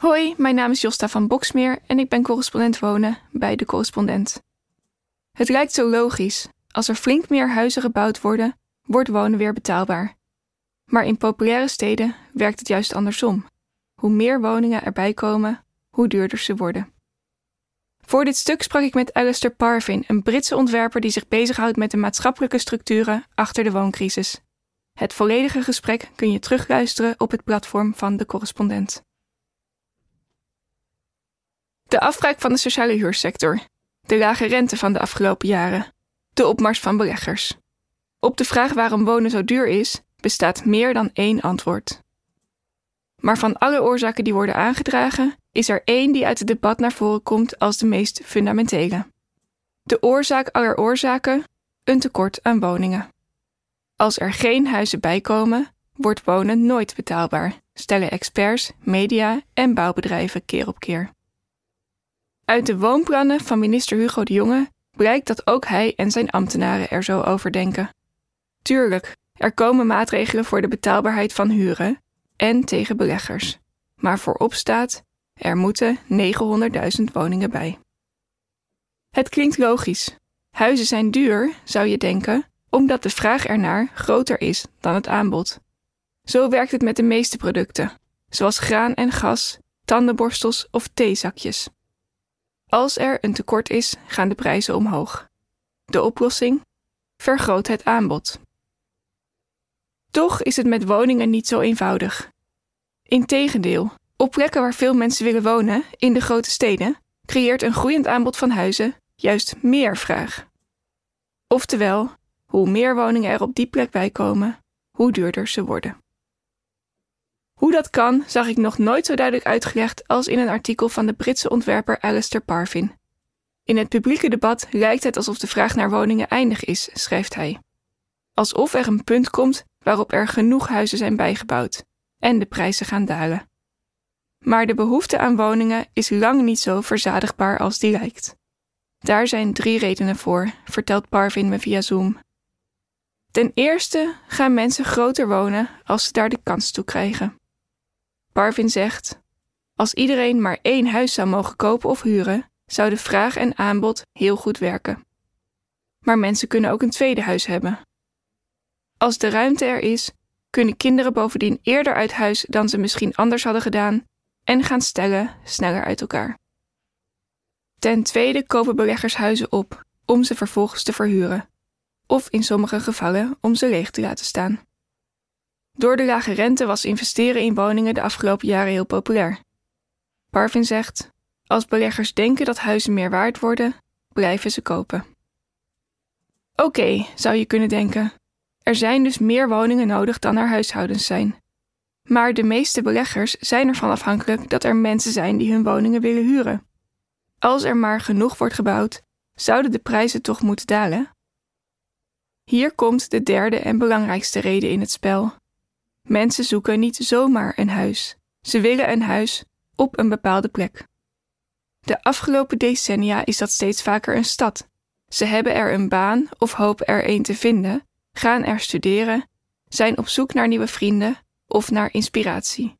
Hoi, mijn naam is Josta van Boksmeer en ik ben correspondent wonen bij De Correspondent. Het lijkt zo logisch. Als er flink meer huizen gebouwd worden, wordt wonen weer betaalbaar. Maar in populaire steden werkt het juist andersom. Hoe meer woningen erbij komen, hoe duurder ze worden. Voor dit stuk sprak ik met Alistair Parvin, een Britse ontwerper die zich bezighoudt met de maatschappelijke structuren achter de wooncrisis. Het volledige gesprek kun je terugluisteren op het platform van de correspondent. De afbraak van de sociale huursector, de lage rente van de afgelopen jaren, de opmars van beleggers. Op de vraag waarom wonen zo duur is, bestaat meer dan één antwoord. Maar van alle oorzaken die worden aangedragen, is er één die uit het debat naar voren komt als de meest fundamentele. De oorzaak aller oorzaken: een tekort aan woningen. Als er geen huizen bijkomen, wordt wonen nooit betaalbaar, stellen experts, media en bouwbedrijven keer op keer. Uit de woonplannen van minister Hugo de Jonge blijkt dat ook hij en zijn ambtenaren er zo over denken. Tuurlijk, er komen maatregelen voor de betaalbaarheid van huren en tegen beleggers. Maar voorop staat: er moeten 900.000 woningen bij. Het klinkt logisch. Huizen zijn duur, zou je denken, omdat de vraag ernaar groter is dan het aanbod. Zo werkt het met de meeste producten, zoals graan en gas, tandenborstels of theezakjes. Als er een tekort is, gaan de prijzen omhoog. De oplossing? Vergroot het aanbod. Toch is het met woningen niet zo eenvoudig. Integendeel, op plekken waar veel mensen willen wonen, in de grote steden, creëert een groeiend aanbod van huizen juist meer vraag. Oftewel, hoe meer woningen er op die plek bij komen, hoe duurder ze worden. Hoe dat kan, zag ik nog nooit zo duidelijk uitgelegd als in een artikel van de Britse ontwerper Alistair Parvin. In het publieke debat lijkt het alsof de vraag naar woningen eindig is, schrijft hij. Alsof er een punt komt waarop er genoeg huizen zijn bijgebouwd en de prijzen gaan dalen. Maar de behoefte aan woningen is lang niet zo verzadigbaar als die lijkt. Daar zijn drie redenen voor, vertelt Parvin me via Zoom. Ten eerste gaan mensen groter wonen als ze daar de kans toe krijgen. Parvin zegt: Als iedereen maar één huis zou mogen kopen of huren, zou de vraag en aanbod heel goed werken. Maar mensen kunnen ook een tweede huis hebben. Als de ruimte er is, kunnen kinderen bovendien eerder uit huis dan ze misschien anders hadden gedaan en gaan stellen sneller uit elkaar. Ten tweede kopen beleggers huizen op om ze vervolgens te verhuren, of in sommige gevallen om ze leeg te laten staan. Door de lage rente was investeren in woningen de afgelopen jaren heel populair. Parvin zegt: Als beleggers denken dat huizen meer waard worden, blijven ze kopen. Oké, zou je kunnen denken. Er zijn dus meer woningen nodig dan er huishoudens zijn. Maar de meeste beleggers zijn ervan afhankelijk dat er mensen zijn die hun woningen willen huren. Als er maar genoeg wordt gebouwd, zouden de prijzen toch moeten dalen? Hier komt de derde en belangrijkste reden in het spel. Mensen zoeken niet zomaar een huis. Ze willen een huis op een bepaalde plek. De afgelopen decennia is dat steeds vaker een stad. Ze hebben er een baan of hopen er een te vinden, gaan er studeren, zijn op zoek naar nieuwe vrienden of naar inspiratie.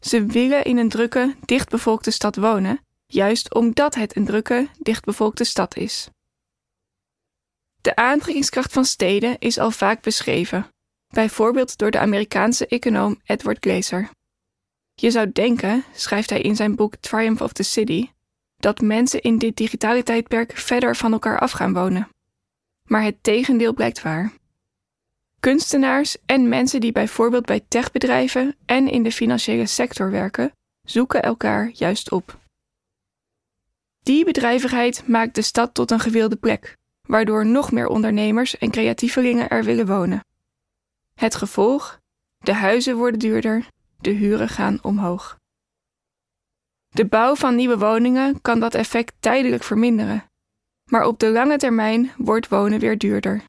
Ze willen in een drukke, dichtbevolkte stad wonen, juist omdat het een drukke, dichtbevolkte stad is. De aantrekkingskracht van steden is al vaak beschreven, bijvoorbeeld door de Amerikaanse econoom Edward Glaeser. Je zou denken, schrijft hij in zijn boek Triumph of the City, dat mensen in dit digitale tijdperk verder van elkaar af gaan wonen. Maar het tegendeel blijkt waar. Kunstenaars en mensen die bijvoorbeeld bij techbedrijven en in de financiële sector werken, zoeken elkaar juist op. Die bedrijvigheid maakt de stad tot een gewilde plek, waardoor nog meer ondernemers en creatievelingen er willen wonen. Het gevolg? De huizen worden duurder, de huren gaan omhoog. De bouw van nieuwe woningen kan dat effect tijdelijk verminderen, maar op de lange termijn wordt wonen weer duurder.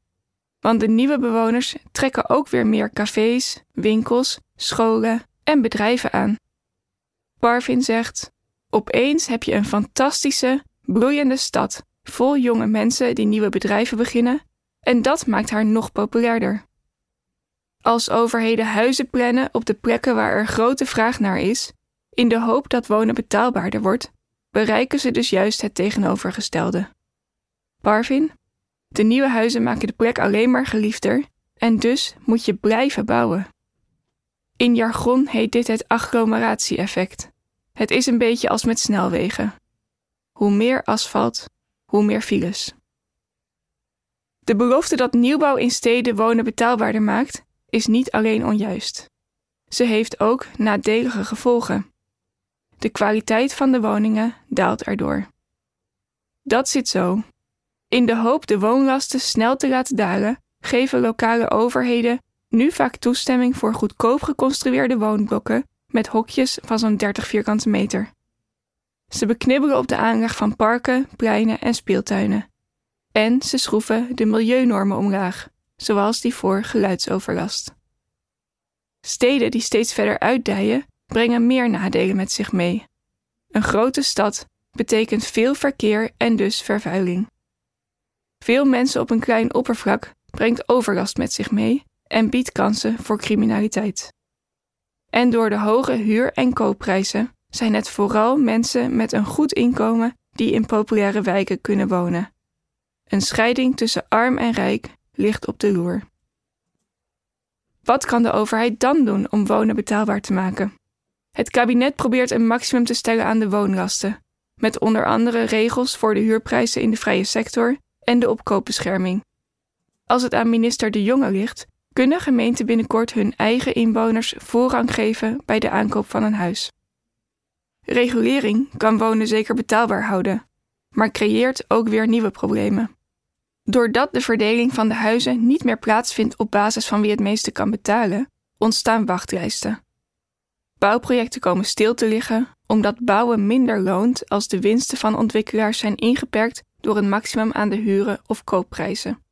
Want de nieuwe bewoners trekken ook weer meer cafés, winkels, scholen en bedrijven aan. Parvin zegt: Opeens heb je een fantastische, bloeiende stad vol jonge mensen die nieuwe bedrijven beginnen, en dat maakt haar nog populairder. Als overheden huizen plannen op de plekken waar er grote vraag naar is, In de hoop dat wonen betaalbaarder wordt, bereiken ze dus juist het tegenovergestelde. Parvin, de nieuwe huizen maken de plek alleen maar geliefder en dus moet je blijven bouwen. In jargon heet dit het agglomeratie-effect. Het is een beetje als met snelwegen. Hoe meer asfalt, hoe meer files. De belofte dat nieuwbouw in steden wonen betaalbaarder maakt, is niet alleen onjuist. Ze heeft ook nadelige gevolgen. De kwaliteit van de woningen daalt erdoor. Dat zit zo. In de hoop de woonlasten snel te laten dalen, geven lokale overheden nu vaak toestemming voor goedkoop geconstrueerde woonblokken met hokjes van zo'n 30 vierkante meter. Ze beknibbelen op de aanleg van parken, pleinen en speeltuinen. En ze schroeven de milieunormen omlaag, zoals die voor geluidsoverlast. Steden die steeds verder uitdijen, brengen meer nadelen met zich mee. Een grote stad betekent veel verkeer en dus vervuiling. Veel mensen op een klein oppervlak brengt overlast met zich mee en biedt kansen voor criminaliteit. En door de hoge huur- en koopprijzen zijn het vooral mensen met een goed inkomen die in populaire wijken kunnen wonen. Een scheiding tussen arm en rijk ligt op de loer. Wat kan de overheid dan doen om wonen betaalbaar te maken? Het kabinet probeert een maximum te stellen aan de woonlasten, met onder andere regels voor de huurprijzen in de vrije sector en de opkoopbescherming. Als het aan minister De Jonge ligt, kunnen gemeenten binnenkort hun eigen inwoners voorrang geven bij de aankoop van een huis. Regulering kan wonen zeker betaalbaar houden, maar creëert ook weer nieuwe problemen. Doordat de verdeling van de huizen niet meer plaatsvindt op basis van wie het meeste kan betalen, ontstaan wachtlijsten. Bouwprojecten komen stil te liggen omdat bouwen minder loont als de winsten van ontwikkelaars zijn ingeperkt door een maximum aan de huren of koopprijzen.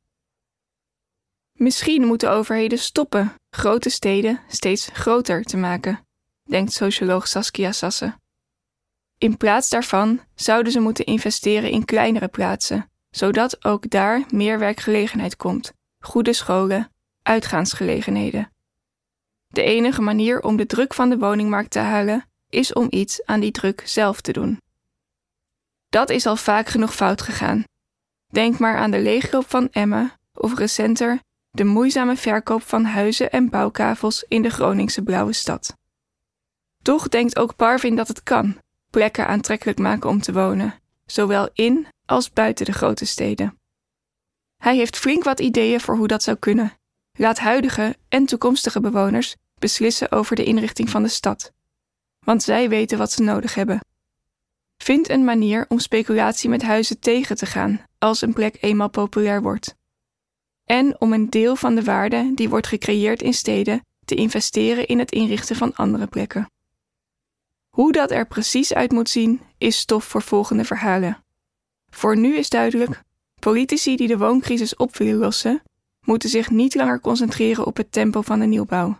Misschien moeten overheden stoppen grote steden steeds groter te maken, denkt socioloog Saskia Sasse. In plaats daarvan zouden ze moeten investeren in kleinere plaatsen, zodat ook daar meer werkgelegenheid komt, goede scholen, uitgaansgelegenheden. De enige manier om de druk van de woningmarkt te halen is om iets aan die druk zelf te doen. Dat is al vaak genoeg fout gegaan. Denk maar aan de leegloop van Emmen of recenter de moeizame verkoop van huizen en bouwkavels in de Groningse blauwe stad. Toch denkt ook Parvin dat het kan, plekken aantrekkelijk maken om te wonen, zowel in als buiten de grote steden. Hij heeft flink wat ideeën voor hoe dat zou kunnen. Laat huidige en toekomstige bewoners beslissen over de inrichting van de stad, want zij weten wat ze nodig hebben. Vind een manier om speculatie met huizen tegen te gaan als een plek eenmaal populair wordt. En om een deel van de waarde die wordt gecreëerd in steden te investeren in het inrichten van andere plekken. Hoe dat er precies uit moet zien, is stof voor volgende verhalen. Voor nu is duidelijk: politici die de wooncrisis op willen lossen, moeten zich niet langer concentreren op het tempo van de nieuwbouw.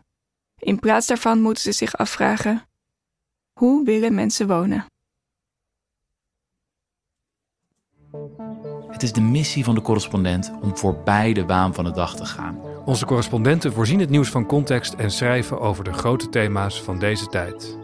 In plaats daarvan moeten ze zich afvragen: hoe willen mensen wonen? Het is de missie van de correspondent om voorbij de waan van de dag te gaan. Onze correspondenten voorzien het nieuws van context en schrijven over de grote thema's van deze tijd.